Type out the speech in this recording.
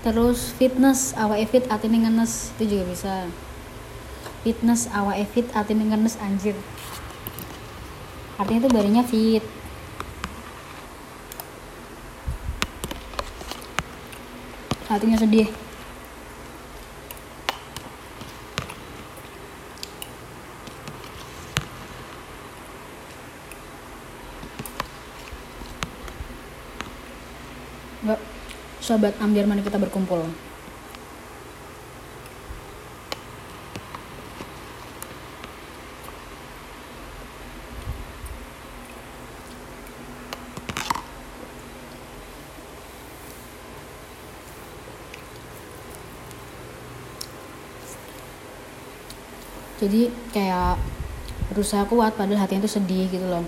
terus fitness awak fit atine ngenes. Itu juga bisa. Fitness awak fit atine ngenes anjir. Artinya itu badannya fit. Hatinya sedih. Enggak, sobat ambiar mari kita berkumpul. Jadi kayak berusaha kuat padahal hatinya tuh sedih gitu loh.